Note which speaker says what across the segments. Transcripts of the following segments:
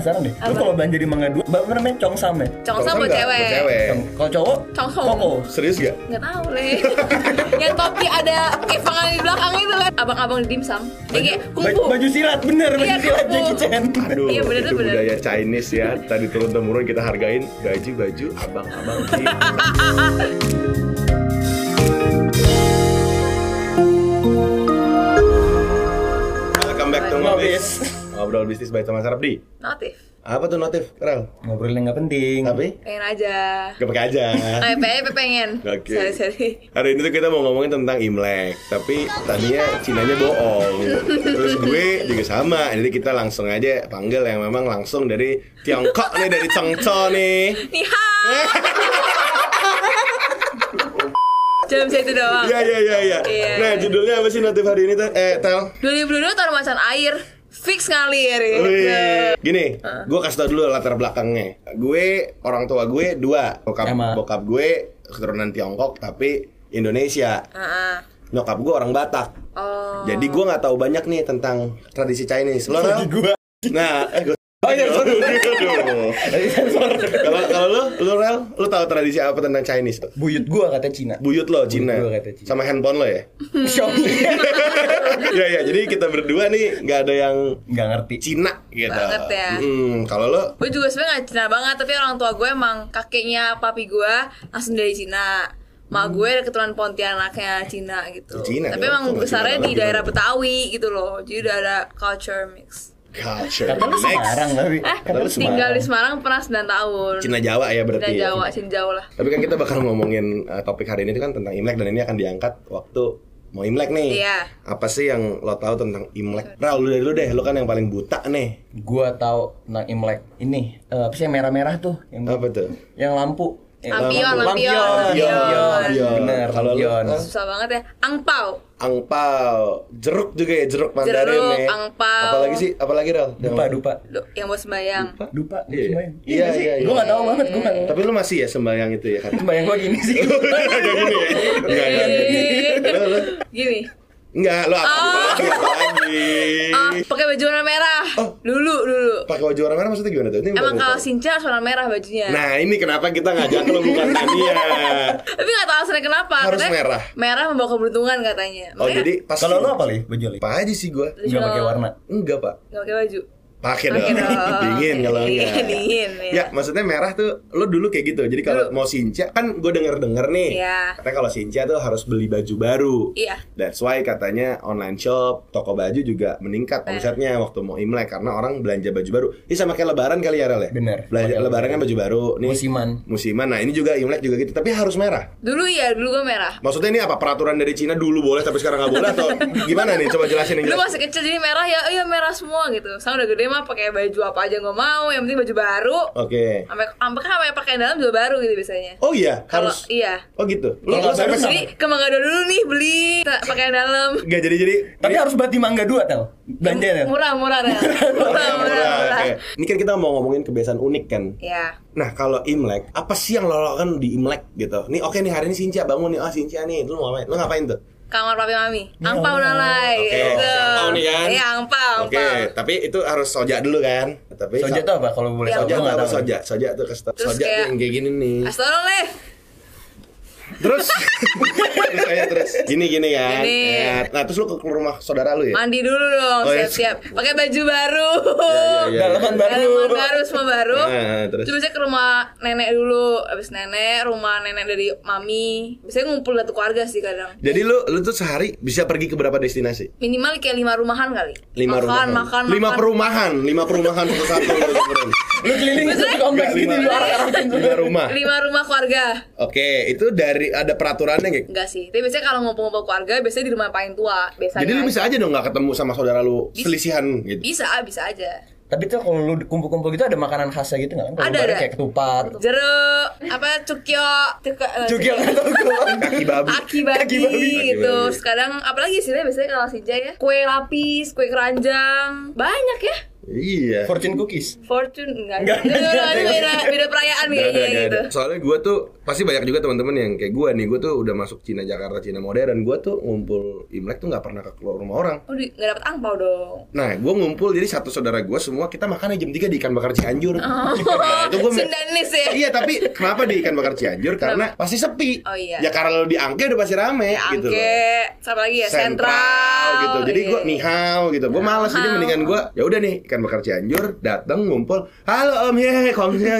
Speaker 1: penasaran deh. Lu kalau belanja di Mangga 2, apa namanya? Congsam ya?
Speaker 2: Congsam buat
Speaker 3: nggak?
Speaker 2: cewek.
Speaker 3: Buat cewek.
Speaker 1: Kalau cowok?
Speaker 2: Congsom.
Speaker 1: Koko.
Speaker 3: Serius gak?
Speaker 2: Nggak tahu leh. yang topi ada kepangan di belakang itu kan. Abang-abang di dimsum. Dia kayak
Speaker 1: Baju,
Speaker 2: kungfu.
Speaker 1: baju silat, bener baju
Speaker 2: Iya,
Speaker 1: silat. Jackie Chan.
Speaker 3: Aduh,
Speaker 2: Iya, bener,
Speaker 3: itu
Speaker 2: bener.
Speaker 3: budaya Chinese ya. Tadi turun temurun kita hargain baju-baju abang-abang sih. Welcome back to Ngobis. Ngobrol bisnis by Thomas Arabdi.
Speaker 2: Notif.
Speaker 3: Apa tuh notif, Rel?
Speaker 1: Ngobrol yang nggak penting.
Speaker 3: Tapi
Speaker 2: Pengen aja.
Speaker 3: gak pakai aja.
Speaker 2: Eh, PE pengen.
Speaker 3: Oke.
Speaker 2: Seri-seri.
Speaker 3: Hari ini tuh kita mau ngomongin tentang Imlek, tapi tadinya Cinanya bohong. Terus gue juga sama, jadi kita langsung aja panggil yang memang langsung dari Tiongkok nih, dari Chongcho nih.
Speaker 2: Nih Cuma bisa itu doang.
Speaker 3: Iya iya iya iya.
Speaker 2: Iya.
Speaker 3: Nah judulnya apa sih notif hari ini Tel? Eh Tel?
Speaker 2: 2022 tahun macan air. Fix ngalir ya.
Speaker 3: Gini, gue kasih tau dulu latar belakangnya. Gue orang tua gue dua, bokap bokap gue keturunan Tiongkok tapi Indonesia.
Speaker 2: Heeh.
Speaker 3: Nyokap gue orang Batak.
Speaker 2: Oh.
Speaker 3: Jadi gue nggak tahu banyak nih tentang tradisi Chinese. Lo. Nah, eh gue
Speaker 1: Oh iya, sorry.
Speaker 3: Kalau kalau lu, lu Rel, lu tahu tradisi apa tentang Chinese tuh?
Speaker 1: Buyut gua kata Cina.
Speaker 3: Buyut lo Cina.
Speaker 1: gua kata Cina.
Speaker 3: Sama handphone lo ya?
Speaker 1: Xiaomi.
Speaker 3: ya ya, jadi kita berdua nih nggak ada yang
Speaker 1: Nggak ngerti.
Speaker 3: Cina gitu.
Speaker 2: Banget ya.
Speaker 3: Hmm, kalau lo
Speaker 2: Gue juga sebenarnya gak Cina banget, tapi orang tua gue emang kakeknya papi gue langsung dari Cina. Mak gue ada keturunan Pontianaknya Cina gitu.
Speaker 3: Hmm. Cina
Speaker 2: tapi emang
Speaker 3: nggak
Speaker 2: besarnya
Speaker 3: Cina
Speaker 2: di daerah? Betawi gitu loh. Jadi udah ada culture mix.
Speaker 3: Culture.
Speaker 1: Kata lu. Semarang tapi.
Speaker 2: Eh,
Speaker 1: Kata lu
Speaker 2: tinggal di
Speaker 1: Semarang.
Speaker 2: Pernah 9 tahun.
Speaker 3: Cina Jawa ya berarti.
Speaker 2: Cina
Speaker 3: ya?
Speaker 2: Jawa, Cina Jawa lah.
Speaker 3: Tapi kan kita bakal ngomongin uh, topik hari ini tuh kan tentang Imlek dan ini akan diangkat waktu mau Imlek nih.
Speaker 2: Iya.
Speaker 3: Apa sih yang lo tahu tentang Imlek? Ral, lu dari lu deh, lu kan yang paling buta nih.
Speaker 1: Gua tahu tentang Imlek. Ini eh, apa sih yang merah-merah tuh? Yang
Speaker 3: Apa tuh?
Speaker 1: yang lampu. Yang
Speaker 2: Lampion, lampion,
Speaker 1: Lampion.
Speaker 2: lampion.
Speaker 3: Lu,
Speaker 1: lampion.
Speaker 3: eh,
Speaker 2: Susah banget ya. Angpau.
Speaker 3: Angpau, jeruk juga ya, jeruk Mandarin
Speaker 2: Jeruk,
Speaker 3: ya.
Speaker 2: angpau.
Speaker 3: Apalagi sih? Apalagi Ral?
Speaker 1: Dupa, dupa.
Speaker 2: Duh, yang buat sembayang.
Speaker 1: Dupa,
Speaker 3: Iya,
Speaker 1: sembayang.
Speaker 3: iya,
Speaker 1: nggak sih?
Speaker 3: iya, iya.
Speaker 1: Gua nggak tahu banget, gua nggak.
Speaker 3: Tapi lu masih ya sembahyang itu ya kan?
Speaker 1: Sembayang gua gini sih.
Speaker 3: Kayak gini ya? Enggak, enggak. Lu, lu?
Speaker 2: Gini.
Speaker 3: Enggak, lu apa lagi? Apa lagi?
Speaker 2: Ah, pakai baju warna merah.
Speaker 3: Oh.
Speaker 2: Dulu, dulu.
Speaker 3: Pakai baju warna merah maksudnya gimana tuh? Ini
Speaker 2: Emang kalau. Sinca harus warna merah bajunya.
Speaker 3: Nah, ini kenapa kita ngajak lu bukan Tania?
Speaker 2: Tapi gak tahu alasannya kenapa.
Speaker 3: Harus
Speaker 2: Katanya
Speaker 3: merah.
Speaker 2: Merah membawa keberuntungan katanya.
Speaker 3: Oh,
Speaker 2: Makanya
Speaker 3: jadi pas
Speaker 1: Kalau lu apa li? Baju li?
Speaker 3: Apa aja sih gua?
Speaker 1: Nggak pakai warna.
Speaker 3: Enggak, Pak.
Speaker 2: Gak pakai baju.
Speaker 3: Pakai dong.
Speaker 2: Dong.
Speaker 3: Dingin kalau
Speaker 2: Iya,
Speaker 3: enggak.
Speaker 2: dingin, ya.
Speaker 3: Ya, maksudnya merah tuh lo dulu kayak gitu. Jadi kalau mau Sinca kan gue denger-denger nih.
Speaker 2: Iya.
Speaker 3: Katanya kalau Sinca tuh harus beli baju baru.
Speaker 2: Iya.
Speaker 3: That's why katanya online shop, toko baju juga meningkat
Speaker 2: Iya.
Speaker 3: omsetnya waktu mau Imlek karena orang belanja baju baru. Ini sama kayak lebaran kali ya, Rel ya?
Speaker 1: Bener.
Speaker 3: Belanja
Speaker 1: Pakai
Speaker 3: lebarannya baju baru nih.
Speaker 1: Musiman.
Speaker 3: Musiman. Nah, ini juga Imlek juga gitu, tapi harus merah.
Speaker 2: Dulu iya, dulu gue merah.
Speaker 3: Maksudnya ini apa peraturan dari Cina dulu boleh tapi sekarang nggak boleh atau gimana nih? Coba jelasin yang
Speaker 2: Dulu masih kecil jadi merah ya, iya merah semua gitu. Sekarang udah gede mah pakai baju apa aja gue mau, yang penting baju baru.
Speaker 3: Oke.
Speaker 2: Sampai sampai kan sampai pakai dalam juga baru gitu biasanya.
Speaker 3: Oh iya,
Speaker 2: Kalau
Speaker 3: harus.
Speaker 2: iya.
Speaker 3: Oh gitu. Lu,
Speaker 1: Kalau
Speaker 3: lu sampai
Speaker 2: Jadi ke Mangga Dua dulu nih beli pakaian dalam.
Speaker 3: Gak jadi jadi
Speaker 1: Tapi harus berarti mangga dua tel. Belanja ya.
Speaker 2: Murah, murah ya. Murah, murah,
Speaker 3: Murah,
Speaker 2: murah.
Speaker 3: oke. Ini kan kita mau ngomongin kebiasaan unik kan.
Speaker 2: Ya.
Speaker 3: Nah kalau Imlek, apa sih yang lo lakukan di Imlek gitu? Nih oke nih hari ini Sinca bangun nih, oh Sinca nih, lu mau ngapain? Lu ngapain tuh?
Speaker 2: Kamar papi mami. Angpau nalai
Speaker 3: Oke,
Speaker 2: gitu.
Speaker 3: angpau nih kan?
Speaker 2: Iya, angpau,
Speaker 3: Oke,
Speaker 2: angpau.
Speaker 3: tapi itu harus soja dulu kan? Tapi
Speaker 1: Soja tuh apa kalau boleh tahu?
Speaker 3: Soja
Speaker 1: nggak tahu.
Speaker 3: soja? Soja tuh kasih.
Speaker 2: Terus
Speaker 3: Soja
Speaker 2: kayak-
Speaker 3: yang kayak gini nih.
Speaker 2: Astagfirullah, Leh.
Speaker 3: Terus terus kayak terus gini gini kan.
Speaker 2: Gini.
Speaker 3: Ya, Nah, terus lu ke rumah saudara lu ya?
Speaker 2: Mandi dulu dong,
Speaker 3: Oh, iya.
Speaker 2: siap-siap. Pakai baju baru.
Speaker 3: iya, iya.
Speaker 1: Dalaman baru.
Speaker 2: Dalaman baru semua baru.
Speaker 3: Nah, terus?
Speaker 2: Terus biasanya ke rumah nenek dulu, abis nenek, rumah nenek dari mami. Biasanya ngumpul satu keluarga sih kadang.
Speaker 3: Jadi lu lu tuh sehari bisa pergi ke berapa destinasi?
Speaker 2: Minimal kayak lima rumahan kali.
Speaker 3: Lima
Speaker 2: makan,
Speaker 3: rumahan.
Speaker 2: Makan,
Speaker 3: lima
Speaker 2: makan.
Speaker 3: perumahan, lima perumahan satu satu.
Speaker 1: Lu keliling satu kompleks
Speaker 3: lima,
Speaker 1: gini lu arak-arakin tuh.
Speaker 3: lima rumah.
Speaker 2: Lima rumah keluarga.
Speaker 3: Oke, itu dari ada peraturannya nggak?
Speaker 2: Enggak sih. Tapi biasanya kalau ngumpul-ngumpul keluarga, biasanya di rumah yang paling tua. Biasanya.
Speaker 3: Jadi lu bisa aja dong nggak ketemu sama saudara lu
Speaker 2: Bisa.
Speaker 3: selisihan gitu.
Speaker 2: Bisa, bisa aja.
Speaker 1: Tapi tuh kalau lu kumpul-kumpul gitu ada makanan khasnya gitu nggak? Kalau
Speaker 2: Ada, ada.
Speaker 1: Kayak ketupat.
Speaker 2: Jeruk, apa cukyo, Cuka- eh.
Speaker 3: Kaki babi.
Speaker 2: Aki babi,
Speaker 1: Kaki babi.
Speaker 2: gitu.
Speaker 3: Kaki babi.
Speaker 2: Sekarang apalagi sih biasanya kalau Sinja ya? Kue lapis, kue keranjang. Banyak ya.
Speaker 3: Iya.
Speaker 1: Fortune cookies.
Speaker 2: Fortune enggak.
Speaker 1: Enggak,
Speaker 2: Beda, perayaan
Speaker 3: Nggak
Speaker 2: kayaknya
Speaker 3: nggak
Speaker 2: gitu.
Speaker 3: Soalnya gue tuh pasti banyak juga teman-teman yang kayak gue nih. Gue tuh udah masuk Cina Jakarta, Cina modern. Gue tuh ngumpul Imlek tuh nggak pernah ke keluar rumah orang.
Speaker 2: Oh, di, gak dapet angpau dong.
Speaker 3: Nah, gue ngumpul jadi satu saudara gue semua kita makannya jam 3 di ikan bakar Cianjur.
Speaker 2: Oh,
Speaker 3: Nah, itu gue
Speaker 2: Sundanis ya.
Speaker 3: Iya, tapi kenapa di ikan bakar Cianjur? Karena pasti sepi.
Speaker 2: Oh, iya.
Speaker 3: Ya karena lo di Angke udah pasti rame
Speaker 2: Ya,
Speaker 3: gitu.
Speaker 2: Angke, sama lagi ya, sentral,
Speaker 3: gitu. Jadi gue
Speaker 2: Iya.
Speaker 3: nihau gitu. Gue malas jadi mendingan gue ya udah nih ikan bakar Cianjur datang ngumpul. Halo Om ye, Kong ye,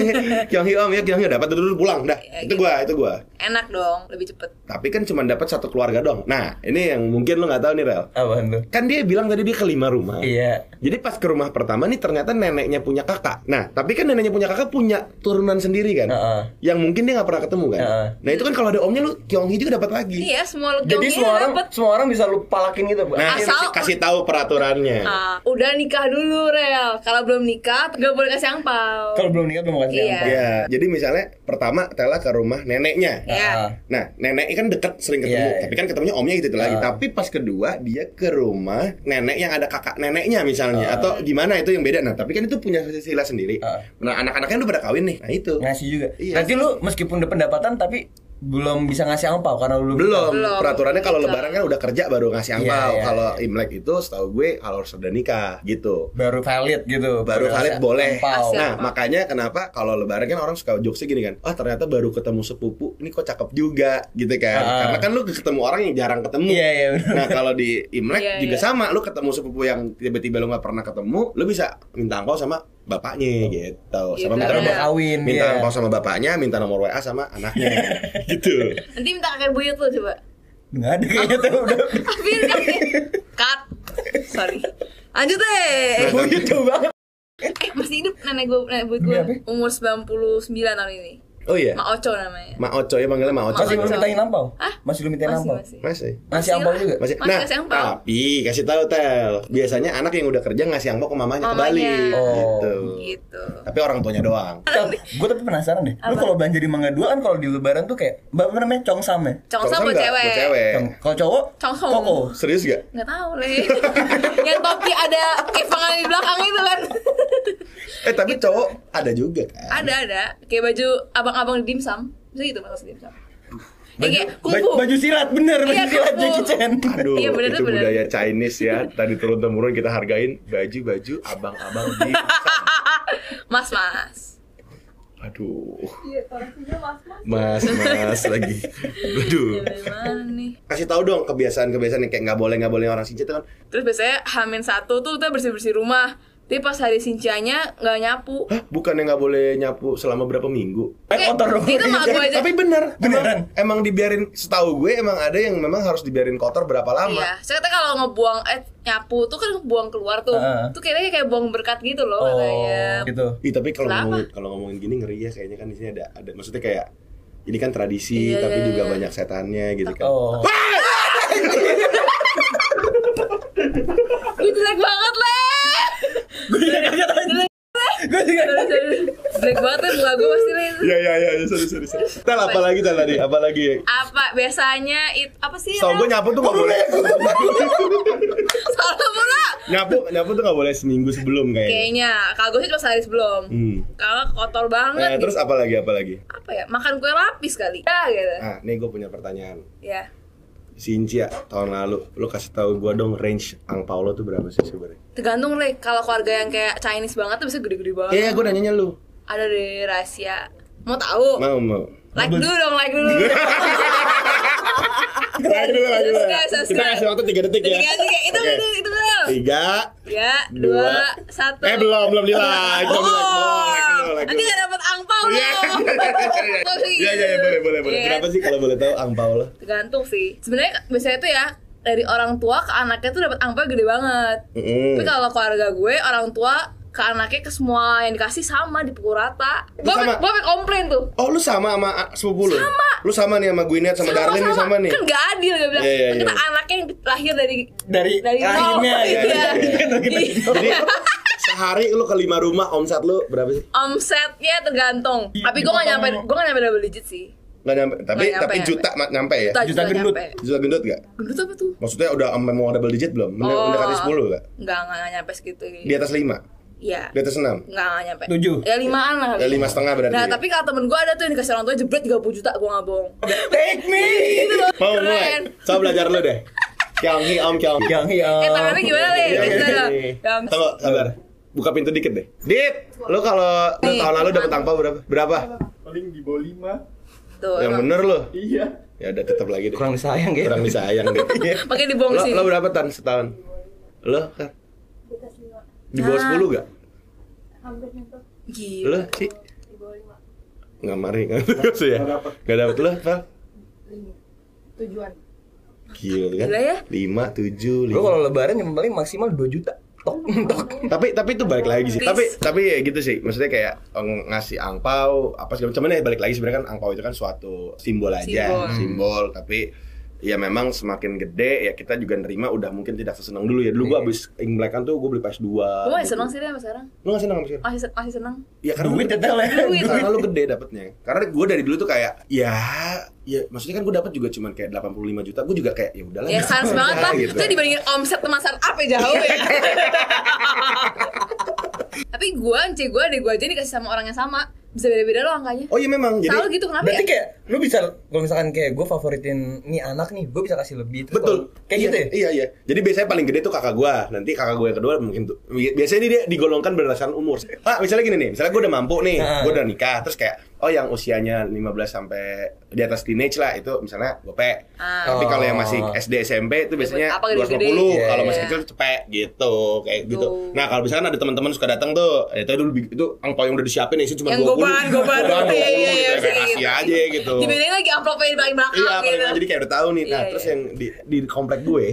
Speaker 3: Kyong Hee Om ya, Kyong Hee dapat dulu pulang dah.
Speaker 2: Ya,
Speaker 3: itu
Speaker 2: gitu.
Speaker 3: gue, itu gue.
Speaker 2: Enak dong, lebih cepet.
Speaker 3: Tapi kan cuma dapat satu keluarga dong. Nah, ini yang mungkin lo nggak tahu nih Rel.
Speaker 1: Apaan tuh?
Speaker 3: Kan dia bilang tadi dia ke lima rumah.
Speaker 1: Iya.
Speaker 3: Jadi pas ke rumah pertama nih ternyata neneknya punya kakak. Nah, tapi kan neneknya punya kakak punya turunan sendiri kan.
Speaker 1: Heeh.
Speaker 3: Yang mungkin dia nggak pernah ketemu kan.
Speaker 1: Heeh.
Speaker 3: Nah, itu kan kalau ada omnya lu Kyong Hee juga dapat lagi.
Speaker 2: Iya, semua lu
Speaker 1: Jadi semua orang
Speaker 2: dapet.
Speaker 1: semua orang bisa lu palakin gitu, Bu.
Speaker 3: Nah,
Speaker 2: Asal-
Speaker 3: kasih, kasih tahu peraturannya.
Speaker 2: Ah, udah nikah dulu, Rel. Kalau belum nikah, gak boleh kasih angpau.
Speaker 1: Kalau belum nikah belum kasih
Speaker 2: Iya.
Speaker 1: angpau.
Speaker 3: Ya, jadi misalnya pertama Tela ke rumah neneknya.
Speaker 2: Iya.
Speaker 1: Ah.
Speaker 3: Nah, neneknya kan deket sering ketemu,
Speaker 1: Iya, iya.
Speaker 3: tapi kan ketemunya omnya gitu lagi.
Speaker 1: Ah.
Speaker 3: Tapi pas kedua dia ke rumah nenek yang ada kakak neneknya misalnya
Speaker 1: Ah.
Speaker 3: atau gimana itu yang beda. Nah, tapi kan itu punya silsilah sendiri.
Speaker 1: Ah.
Speaker 3: Nah, anak-anaknya udah pada kawin nih. Nah, itu.
Speaker 1: Ngasih juga.
Speaker 3: Iya.
Speaker 1: Nanti lu meskipun udah pendapatan tapi belum bisa ngasih angpau karena lu
Speaker 3: Belum.
Speaker 2: Belum.
Speaker 3: Peraturannya kalau lebaran kan udah kerja baru ngasih angpau.
Speaker 1: Iya, iya,
Speaker 3: kalau
Speaker 1: iya.
Speaker 3: Imlek itu setahu gue kalau harus udah nikah gitu.
Speaker 1: baru valid gitu.
Speaker 3: Baru valid
Speaker 1: ngasih
Speaker 3: boleh.
Speaker 1: angpau.
Speaker 3: Nah,
Speaker 2: angpau.
Speaker 3: makanya kenapa kalau lebaran kan orang suka jokesnya gini kan. Oh, ternyata baru ketemu sepupu, ini kok cakep juga gitu kan.
Speaker 1: Ah.
Speaker 3: Karena kan lu ketemu orang yang jarang ketemu.
Speaker 1: Iya, iya, benar.
Speaker 3: Nah, kalau di Imlek
Speaker 2: Iya,
Speaker 3: juga
Speaker 2: iya.
Speaker 3: sama, lu ketemu sepupu yang tiba-tiba lu nggak pernah ketemu, lu bisa minta angpau sama bapaknya gitu. Sama
Speaker 2: Gitu.
Speaker 3: minta
Speaker 1: Karena
Speaker 3: nomor
Speaker 1: mau kawin
Speaker 3: minta angpau sama bapaknya, minta nomor WA sama anaknya. gitu.
Speaker 2: Nanti minta kakek buyut lu coba.
Speaker 1: Nggak ada kayaknya tuh udah.
Speaker 2: Biar kakek. Cut. Sorry. Lanjut deh.
Speaker 1: Buyut jauh banget.
Speaker 2: Eh, masih hidup nenek gue, nenek buyut gue. Umur 99 tahun ini.
Speaker 3: Oh iya.
Speaker 2: Mak Oco namanya.
Speaker 3: Ma Oco ya manggilnya Ma Oco.
Speaker 1: Masih lu
Speaker 2: Angpau.
Speaker 1: mintain angpau?
Speaker 2: Hah?
Speaker 1: Masih lu mintain
Speaker 2: Masih,
Speaker 1: angpau?
Speaker 2: masih.
Speaker 3: Masih.
Speaker 1: Ngasih angpau juga?
Speaker 3: Masih.
Speaker 2: Masih
Speaker 3: nah,
Speaker 2: angpau.
Speaker 3: tapi kasih tahu Tel. Biasanya anak yang udah kerja ngasih angpau ke mamanya, ke Bali.
Speaker 2: Mamanya.
Speaker 1: Oh.
Speaker 3: Gitu.
Speaker 2: Gitu.
Speaker 3: Tapi orang tuanya doang.
Speaker 1: Gue tapi penasaran deh. Lu kalau belanja di Mangga Dua kan kalau di Lebaran tuh kayak apa namanya congsam ya?
Speaker 2: Congsa
Speaker 3: Kalau
Speaker 2: buat cewek.
Speaker 3: Buat cewek.
Speaker 1: Cong- Kalau cowok
Speaker 2: Congsam.
Speaker 1: koko.
Speaker 3: Serius gak?
Speaker 2: Nggak tahu le. Yang topi ada kepangan di belakang itu kan.
Speaker 3: Eh tapi cowok ada juga kan?
Speaker 2: ada ada. Kayak baju abang-abang di dimsum. Bisa gitu maksud dimsum. Ya,
Speaker 1: Baju,
Speaker 2: kayak
Speaker 1: baju, baju silat bener baju
Speaker 2: Iya,
Speaker 1: silat. Jackie Chan.
Speaker 3: Aduh,
Speaker 2: Iya, bener,
Speaker 3: itu
Speaker 2: bener.
Speaker 3: budaya Chinese ya. Tadi turun temurun kita hargain baju-baju abang-abang di.
Speaker 2: Mas mas.
Speaker 3: Aduh,
Speaker 2: Iya, mas mas.
Speaker 3: mas, mas lagi. Aduh.
Speaker 2: Nih?
Speaker 3: Kasih tahu dong kebiasaan-kebiasaan yang kayak nggak boleh nggak boleh orang itu kan.
Speaker 2: Terus biasanya hamin satu tuh kita bersih bersih rumah. Tapi pas hari sincianya nggak nyapu.
Speaker 3: Hah, bukan yang nggak boleh nyapu selama berapa minggu?
Speaker 1: Eh kotor dong.
Speaker 2: Itu mah gue aja.
Speaker 3: Tapi bener,
Speaker 1: Beneran?
Speaker 3: Emang, emang dibiarin setahu gue emang ada yang memang harus dibiarin kotor berapa lama.
Speaker 2: Iya, saya kata kalau ngebuang eh nyapu tuh kan buang keluar tuh.
Speaker 1: Heeh.
Speaker 2: Tuh kayaknya kayak buang berkat gitu loh
Speaker 1: Oh,
Speaker 2: katanya.
Speaker 1: gitu.
Speaker 3: Ih, tapi kalau ngomongin kalau ngomongin gini ngeri ya kayaknya kan di sini ada ada maksudnya kayak ini kan tradisi
Speaker 2: Iya,
Speaker 3: tapi
Speaker 2: iya,
Speaker 3: juga
Speaker 2: iya.
Speaker 3: banyak setannya gitu kan.
Speaker 1: Oh.
Speaker 2: Gue jelek banget le.
Speaker 1: Gue juga kaget aja. Gue juga
Speaker 2: Sorry, sorry. Jelek banget ya muka gue pasti le.
Speaker 3: Iya iya iya sorry sorry sorry. Tel apa lagi tel tadi? Apa lagi?
Speaker 2: Apa biasanya itu apa sih?
Speaker 3: Tau gue nyapu tuh gak boleh
Speaker 2: Salah mula.
Speaker 3: Nyapu nyapu tuh gak boleh seminggu sebelum kayaknya
Speaker 2: Kayaknya kalau gue sih pas hari sebelum.
Speaker 3: Hmm.
Speaker 2: Kalau kotor banget.
Speaker 3: Nah,
Speaker 2: gitu.
Speaker 3: terus apa lagi apa lagi?
Speaker 2: apa ya? Makan kue lapis kali. Ya gitu.
Speaker 3: Ah, nih gue punya pertanyaan.
Speaker 2: Ya.
Speaker 3: Sincia tahun lalu, lo kasih tahu gue dong range angpau lo tuh berapa sih sebenarnya?
Speaker 2: Tergantung le. Kalau keluarga yang kayak Chinese banget tuh bisa gede-gede banget.
Speaker 3: Iya, gue nanyanya lu.
Speaker 2: Ada deh rahasia. Mau tahu?
Speaker 3: Mau mau.
Speaker 2: Like dulu dong, like dulu.
Speaker 3: Lagi dulu, lagi dulu. Kita kasih waktu 3 detik ya.
Speaker 2: Tiga tiga itu
Speaker 3: Oke.
Speaker 2: itu itu betul.
Speaker 3: Tiga,
Speaker 2: Ya,
Speaker 3: dua,
Speaker 2: dua, satu.
Speaker 3: Eh belum, belum di like, belum di like.
Speaker 2: Oh,
Speaker 3: like dulu, like
Speaker 2: nanti
Speaker 3: dulu.
Speaker 2: gak dapet angpau loh.
Speaker 3: Iya, iya, boleh, boleh, boleh.
Speaker 2: Iya.
Speaker 3: Kenapa sih kalau boleh tahu angpau lo?
Speaker 2: Tergantung sih. Sebenarnya biasanya tuh ya dari orang tua ke anaknya tuh dapat angpau gede banget.
Speaker 3: Mm.
Speaker 2: Tapi kalau keluarga gue orang tua ke anaknya ke semua yang dikasih sama dipukul rata. Gue
Speaker 3: Sama?
Speaker 2: gue sampe komplain tuh.
Speaker 3: Oh, lu sama sama sepupu lu?
Speaker 2: Sama.
Speaker 3: Lu sama nih sama Gwyneth sama, Darlene nih sama nih.
Speaker 2: Kan gak adil gue bilang.
Speaker 3: Iya, iya,
Speaker 2: Kita
Speaker 3: iya.
Speaker 2: anaknya yang lahir dari
Speaker 1: dari
Speaker 2: dari
Speaker 1: akhirnya
Speaker 2: nol.
Speaker 1: gitu.
Speaker 2: Iya.
Speaker 3: Jadi sehari lu ke lima rumah omset lu berapa sih?
Speaker 2: Omsetnya tergantung.
Speaker 1: Di-
Speaker 2: Tapi gue gak nyampe gue gak nyampe double digit sih.
Speaker 3: Nggak nyampe, tapi
Speaker 2: Nggak nyampe,
Speaker 3: tapi
Speaker 2: nyampe.
Speaker 3: juta ma- nyampe ya?
Speaker 2: Juta,
Speaker 1: Juta
Speaker 2: juta
Speaker 1: gendut.
Speaker 2: nyampe.
Speaker 3: Juta gendut gak?
Speaker 2: Gendut apa tuh?
Speaker 3: Maksudnya udah sampai mau double digit belum? Mende-
Speaker 2: Oh.
Speaker 3: Mendekati 10 gak?
Speaker 2: Enggak, enggak, enggak nyampe segitu.
Speaker 3: Di atas 5?
Speaker 2: Iya.
Speaker 3: Di atas 6.
Speaker 2: Nggak, nggak nyampe.
Speaker 1: Tujuh.
Speaker 2: Ya limaan lah.
Speaker 3: Ya, lima setengah berarti
Speaker 2: Nah,
Speaker 3: ya?
Speaker 2: tapi kalau temen gue ada tuh yang dikasih orang tua jebret 30 juta, gue nggak bohong.
Speaker 1: Take me.
Speaker 2: Gitu loh.
Speaker 3: Mau
Speaker 2: Keren.
Speaker 3: mulai? Coba belajar lu deh. Kyong hi om kyong.
Speaker 1: Yang yang.
Speaker 2: Eh, tangannya gimana, Le?
Speaker 3: Iya,
Speaker 2: Bisa
Speaker 3: iya,
Speaker 2: lah.
Speaker 3: iya.
Speaker 2: Yang
Speaker 3: Tunggu, sabar. Buka pintu dikit deh. Dit, lu kalau
Speaker 2: Nih.
Speaker 3: tahun lalu dapat angpau berapa? Berapa?
Speaker 4: paling di bawah lima
Speaker 2: tuh.
Speaker 3: Yang bener lu.
Speaker 4: iya
Speaker 3: Ya udah tetap lagi deh.
Speaker 1: Kurang disayang ya.
Speaker 3: Kurang disayang deh.
Speaker 2: Makanya dibuang
Speaker 3: Lo,
Speaker 2: sini.
Speaker 3: lo berapa tan setahun? Lo kan? Di bawah
Speaker 2: Ah.
Speaker 3: 10 gak?
Speaker 2: Gila.
Speaker 3: Lo sih? Nggak mari, nggak dapet ya?
Speaker 4: Nggak dapet.
Speaker 3: Lo, Val?
Speaker 5: tujuan
Speaker 3: Gila kan?
Speaker 2: Gila ya?
Speaker 3: 5, 7,
Speaker 1: Gue kalau lebaran yang paling maksimal 2 juta. Tok, tok.
Speaker 3: tapi tapi itu balik lagi sih.
Speaker 2: Please.
Speaker 3: Tapi tapi ya gitu sih. Maksudnya kayak eh, ngasih angpau apa segala macam. Cuman ya balik lagi sebenarnya kan angpau itu kan suatu simbol aja,
Speaker 2: Simbol.
Speaker 3: simbol. Tapi ya memang semakin gede ya kita juga nerima udah mungkin tidak sesenang dulu ya. Dulu gua abis Imlekan tuh gua beli PS2.
Speaker 2: Gue masih seneng sih deh sama sekarang.
Speaker 3: Lu gak senang sama sekali?
Speaker 2: Masih, masih seneng.
Speaker 3: Ya karena
Speaker 1: Duit
Speaker 3: lu-
Speaker 1: ya.
Speaker 2: Duit.
Speaker 3: Karena lu gede dapetnya. Karena gue dari dulu tuh kayak ya ya maksudnya kan gue dapat juga cuman kayak 85 juta. Gue juga kayak ya udahlah.
Speaker 2: Ya sans banget lah.
Speaker 3: gitu.
Speaker 2: Itu dibandingin omset teman startup ya jauh ya. Tapi gue, cek gue, adek gue aja dikasih sama orang yang sama. Bisa beda-beda loh angkanya.
Speaker 3: Oh iya memang jadi
Speaker 2: Selalu gitu kenapa
Speaker 1: Berarti
Speaker 2: ya?
Speaker 1: kayak lu bisa kalau misalkan kayak gue favoritin nih anak nih, gue bisa kasih lebih. Terus
Speaker 3: Betul.
Speaker 1: kalau- Kayak
Speaker 3: Iya,
Speaker 1: gitu ya.
Speaker 3: Iya, iya. Jadi biasanya paling gede tuh kakak gua. Nanti kakak gua yang kedua mungkin tuh. bi- Biasanya dia digolongkan berdasarkan umur. Ah, misalnya gini nih. Misalnya gua udah mampu nih.
Speaker 1: Nah.
Speaker 3: Gua udah nikah. Terus kayak oh yang usianya 15 sampai di atas teenage lah itu misalnya gope.
Speaker 2: Ah.
Speaker 3: Tapi kalau yang masih
Speaker 1: Oh.
Speaker 3: SD SMP itu biasanya
Speaker 2: Apa gede-gede?
Speaker 3: 250.
Speaker 1: Iya,
Speaker 3: Kalau
Speaker 1: iya.
Speaker 3: masih kecil cepet gitu. Kayak gitu. Nah, kalau misalkan ada teman-teman suka datang tuh, ya itu dulu itu angpau yang udah disiapin isi cuma
Speaker 2: Yang
Speaker 3: 20.
Speaker 2: Goban, goban.
Speaker 3: Goban 20
Speaker 2: Iya, iya,
Speaker 3: gitu.
Speaker 2: iya,
Speaker 3: kasih
Speaker 2: gitu.
Speaker 3: aja gitu.
Speaker 2: Dibandingin lagi amplopnya di paling belakang
Speaker 3: Iya,
Speaker 2: gitu.
Speaker 3: jadi kayak udah tahu nih. Nah,
Speaker 2: Iya,
Speaker 3: terus
Speaker 2: iya.
Speaker 3: yang di, di komplek gue,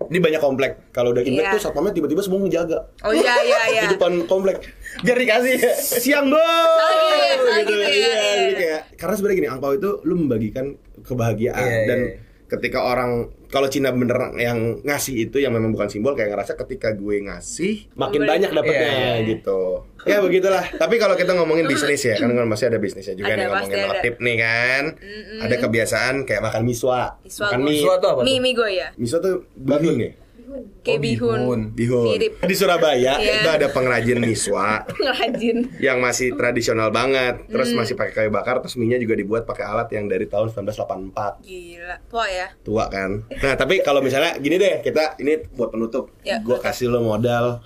Speaker 3: ini banyak komplek. Kalau udah imlek
Speaker 2: Iya.
Speaker 3: tuh satpamnya tiba-tiba semua ngejaga.
Speaker 2: Oh iya, iya, iya.
Speaker 3: Di depan komplek. Biar dikasih siang bos.
Speaker 2: gitu ya, salah gitu ya,
Speaker 3: Iya,
Speaker 2: iya,
Speaker 3: jadi
Speaker 2: iya.
Speaker 3: kayak karena sebenarnya gini, angpau itu lu membagikan kebahagiaan
Speaker 1: Iya,
Speaker 3: dan
Speaker 1: iya.
Speaker 3: Ketika orang kalau Cina bener yang ngasih itu yang memang bukan simbol kayak ngerasa ketika gue ngasih makin
Speaker 2: Boleh.
Speaker 3: banyak dapetnya
Speaker 1: Iya, iya.
Speaker 3: gitu. Ya begitulah. Tapi kalau kita ngomongin bisnis ya, kan masih ada bisnisnya juga
Speaker 2: Ada,
Speaker 3: nih ngomongin
Speaker 2: ada.
Speaker 3: notif nih kan. Ada kebiasaan kayak makan miswa.
Speaker 2: Miswa
Speaker 3: makan
Speaker 2: gue.
Speaker 3: mie.
Speaker 1: Miswa tuh apa
Speaker 2: Mie,
Speaker 1: tuh?
Speaker 2: mie gue ya.
Speaker 3: Miswa tuh bihun.
Speaker 2: Kayak
Speaker 1: Oh,
Speaker 2: bihun.
Speaker 1: bihun.
Speaker 3: Bihun.
Speaker 2: Mirip.
Speaker 3: Di Surabaya
Speaker 2: Iya.
Speaker 3: itu ada pengrajin miswa
Speaker 2: Ngerajin.
Speaker 3: yang masih tradisional banget, terus masih pakai kayu bakar, terus mie-nya juga dibuat pakai alat yang dari tahun 1984.
Speaker 2: Gila. Tua ya.
Speaker 3: Tua kan. Nah, tapi kalau misalnya gini deh, kita ini buat penutup.
Speaker 2: Ya,
Speaker 3: gua kasih lo modal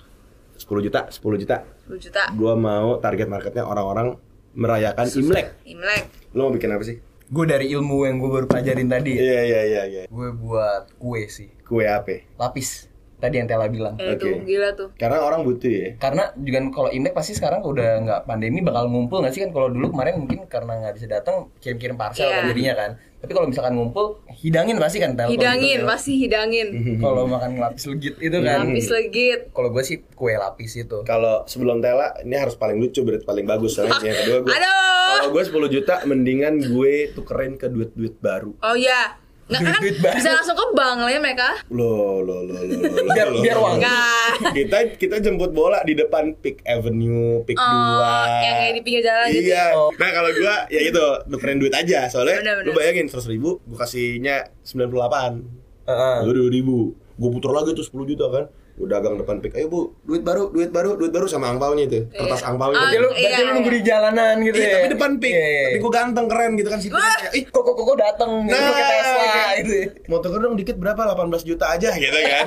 Speaker 3: 10 juta, 10 juta.
Speaker 2: 10 juta.
Speaker 3: Gua mau target marketnya orang-orang merayakan Imlek.
Speaker 2: Imlek.
Speaker 3: Lo mau bikin apa sih?
Speaker 1: Gue dari ilmu yang gue baru pelajarin tadi.
Speaker 3: Iya, iya, iya, iya.
Speaker 1: Gue buat kue sih.
Speaker 3: Kue apa?
Speaker 1: Lapis. Tadi yang Tela bilang.
Speaker 2: Eh,
Speaker 3: Oke.
Speaker 2: tuh, gila tuh.
Speaker 3: Karena orang butuh ya.
Speaker 1: Karena juga kalau Imlek pasti sekarang udah nggak pandemi bakal ngumpul nggak sih kan kalau dulu kemarin mungkin karena nggak bisa datang kirim-kirim parcel
Speaker 2: Iya.
Speaker 1: kan jadinya kan. Tapi kalau misalkan ngumpul hidangin pasti kan Tel, kalau
Speaker 2: Hidangin,
Speaker 1: gitu, Tel.
Speaker 2: pasti hidangin.
Speaker 1: Kalau makan lapis legit itu kan.
Speaker 2: Lapis legit.
Speaker 1: Kalau gue sih kue lapis itu.
Speaker 3: Kalau sebelum Tela ini harus paling lucu berarti paling bagus soalnya yang kedua gue.
Speaker 2: Aduh.
Speaker 3: Kalau gue 10 juta mendingan gue tukerin ke duit-duit baru.
Speaker 2: Oh iya. Nggak kan bisa langsung ke bank lah ya mereka.
Speaker 3: Loh, loh, loh, loh, loh,
Speaker 1: Biar-
Speaker 3: loh,
Speaker 1: biar.
Speaker 2: Enggak.
Speaker 3: Kita kita jemput bola di depan Peak Avenue, Peak
Speaker 2: Oh,
Speaker 3: 2.
Speaker 2: yang kayak di pinggir jalan gitu.
Speaker 3: Iya.
Speaker 1: Oh.
Speaker 3: Nah, kalau gua ya gitu, tukerin duit aja. Soalnya
Speaker 2: Bener, bener.
Speaker 3: lu bayangin 100 ribu, gua kasihnya 98.
Speaker 1: Heeh.
Speaker 3: Lu 2 ribu. Gua puter lagi tuh 10 juta kan. Gua dagang depan Peak. Ayo, Bu, duit baru, duit baru, duit baru sama angpaunya itu. Kertas
Speaker 2: Iya.
Speaker 3: angpaunya.
Speaker 2: Ah,
Speaker 1: Berarti lu,
Speaker 2: Iya,
Speaker 1: berarti lu
Speaker 2: iya.
Speaker 1: nunggu di jalanan gitu
Speaker 3: Iya,
Speaker 1: ya.
Speaker 3: tapi depan Peak.
Speaker 1: Iya, iya.
Speaker 3: Tapi gua ganteng keren gitu kan situ.
Speaker 2: Wah.
Speaker 3: Ih,
Speaker 1: kok kok kok kok dateng gitu
Speaker 3: Nah,
Speaker 1: pakai Tesla
Speaker 3: kayak-
Speaker 1: gitu. ya.
Speaker 3: mau tuker dong dikit berapa? 18 juta aja gitu kan.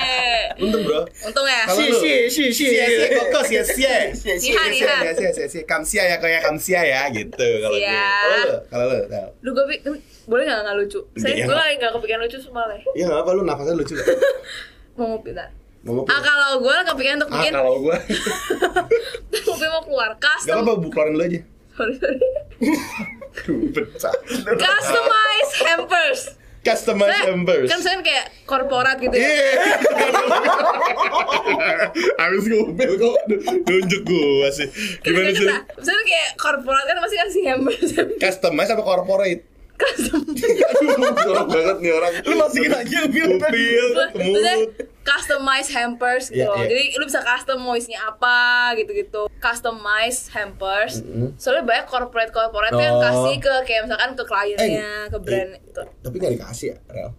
Speaker 3: Untung, Bro.
Speaker 2: Untung ya.
Speaker 1: Si si si si.
Speaker 3: Sia sia koko.
Speaker 2: Sihan,
Speaker 3: Sia
Speaker 2: sihan.
Speaker 3: sia sia sia sia kamsia ya kayak kamsia ya gitu kalau gue. Lu, kalau lu, tahu.
Speaker 2: Lu gue boleh nggak nggak lucu? Saya gue lagi nggak kepikiran lucu semua.
Speaker 3: Iya enggak apa lu nafasnya lucu gak?
Speaker 2: Mau ngopi ntar. Ah kalau gue kepikiran untuk
Speaker 3: Ah,
Speaker 2: bikin
Speaker 3: kalau gua
Speaker 2: ngopi mau keluar
Speaker 3: Gak
Speaker 2: custom.
Speaker 3: apa-apa bu keluarin dulu aja.
Speaker 2: Sorry sorry. Customize hampers.
Speaker 3: Customize
Speaker 2: Saya-
Speaker 3: embers.
Speaker 2: Kan saya kayak korporat gitu ya.
Speaker 3: Iya. Habis ngomel kok nunjuk gua sih. Gimana sih?
Speaker 2: Misalnya kayak korporat kan pasti kasih hampers.
Speaker 3: Customize apa corporate? Jorok banget nih orang.
Speaker 1: Lu masukin aja tadi.
Speaker 3: Upil,
Speaker 2: Maksudnya
Speaker 3: kemut.
Speaker 2: customize hampers gitu
Speaker 3: Iya,
Speaker 2: loh.
Speaker 3: iya.
Speaker 2: Jadi lu bisa custom mau isinya apa gitu-gitu. Customize hampers. Soalnya banyak corporate-corporate tuh yang
Speaker 3: Oh.
Speaker 2: kasih ke kayak misalkan ke kliennya, ke brand
Speaker 3: eh,
Speaker 2: itu.
Speaker 3: Tapi gak dikasih ya, Rel.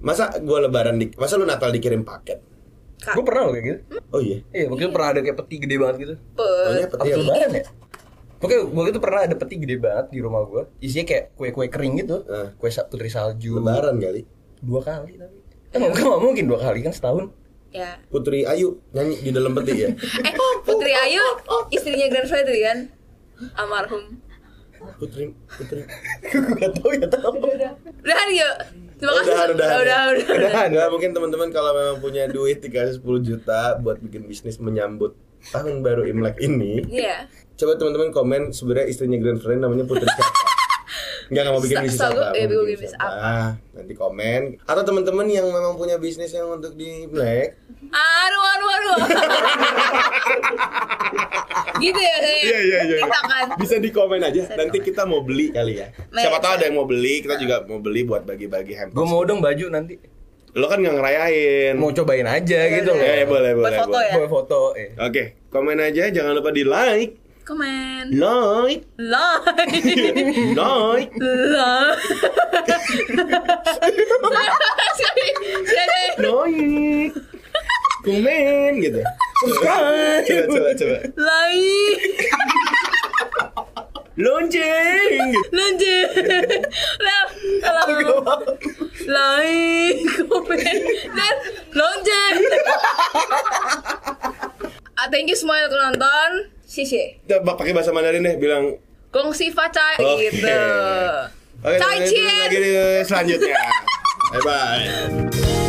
Speaker 3: Masa gua lebaran di masa lu Natal dikirim paket?
Speaker 1: Gue pernah loh kayak gitu.
Speaker 3: Oh iya.
Speaker 1: Iya, waktu itu pernah ada kayak peti gede banget gitu.
Speaker 2: Pe-
Speaker 3: Pokoknya
Speaker 1: Apa
Speaker 3: peti apa?
Speaker 1: lebaran ya? Pokoknya waktu itu pernah ada peti gede banget di rumah gue. Isinya kayak kue-kue kering gitu.
Speaker 3: Eh.
Speaker 1: Kue putri salju.
Speaker 3: Lebaran kali.
Speaker 1: Dua kali tapi. Eh, nggak nggak mungkin dua kali kan setahun.
Speaker 2: ya
Speaker 3: Putri Ayu nyanyi di dalam peti ya.
Speaker 2: eh Putri Ayu istrinya Grand Freddy kan almarhum
Speaker 3: Putri Putri.
Speaker 1: Gue gak tau ya tau.
Speaker 2: udah yuk terima kasih
Speaker 3: udahan,
Speaker 2: udah
Speaker 3: ya.
Speaker 2: udah, udah.
Speaker 3: Nggak, mungkin teman-teman kalau memang punya duit dikasih 10 juta buat bikin bisnis menyambut tahun baru Imlek ini,
Speaker 2: iya
Speaker 3: coba teman-teman komen sebenarnya istrinya Grand Friend namanya Putri siapa? Enggak nggak mau bikin bisnis apa?
Speaker 2: eh,
Speaker 3: bikin
Speaker 2: bikin bisnis apa?
Speaker 3: Nanti komen. Atau teman-teman yang memang punya bisnis yang untuk di Imlek,
Speaker 2: aduh aduh aduh gitu ya kayak
Speaker 3: Iya iya iya.
Speaker 2: kita kan
Speaker 3: Bisa di komen aja.
Speaker 2: Bisa
Speaker 3: Nanti kita mau beli kali ya. Siapa
Speaker 2: ya,
Speaker 3: tahu ada yang mau beli, kita juga mau beli buat bagi-bagi hampers.
Speaker 1: Gue mau dong baju nanti.
Speaker 3: Lo kan nggak ngerayain.
Speaker 1: Mau cobain aja gitu loh.
Speaker 3: Ya, ya, boleh, boleh,
Speaker 2: foto
Speaker 3: boleh.
Speaker 2: ya?
Speaker 1: Gue foto. Eh.
Speaker 3: Oke, komen aja. Jangan lupa di like,
Speaker 2: komen
Speaker 3: like,
Speaker 2: like
Speaker 3: like.
Speaker 2: like
Speaker 3: like, komen gitu.
Speaker 1: Subscribe.
Speaker 3: Coba, coba, coba.
Speaker 2: like
Speaker 3: Lonceng. gitu.
Speaker 2: lanjut lah kalau like komen dan lonceng ah, thank you semua yang telah nonton Sisi
Speaker 3: Kita pakai bahasa Mandarin deh, bilang
Speaker 2: Gong si facai
Speaker 3: Oke.
Speaker 2: gitu
Speaker 3: Oke,
Speaker 2: Cien.
Speaker 3: lagi selanjutnya. Bye bye.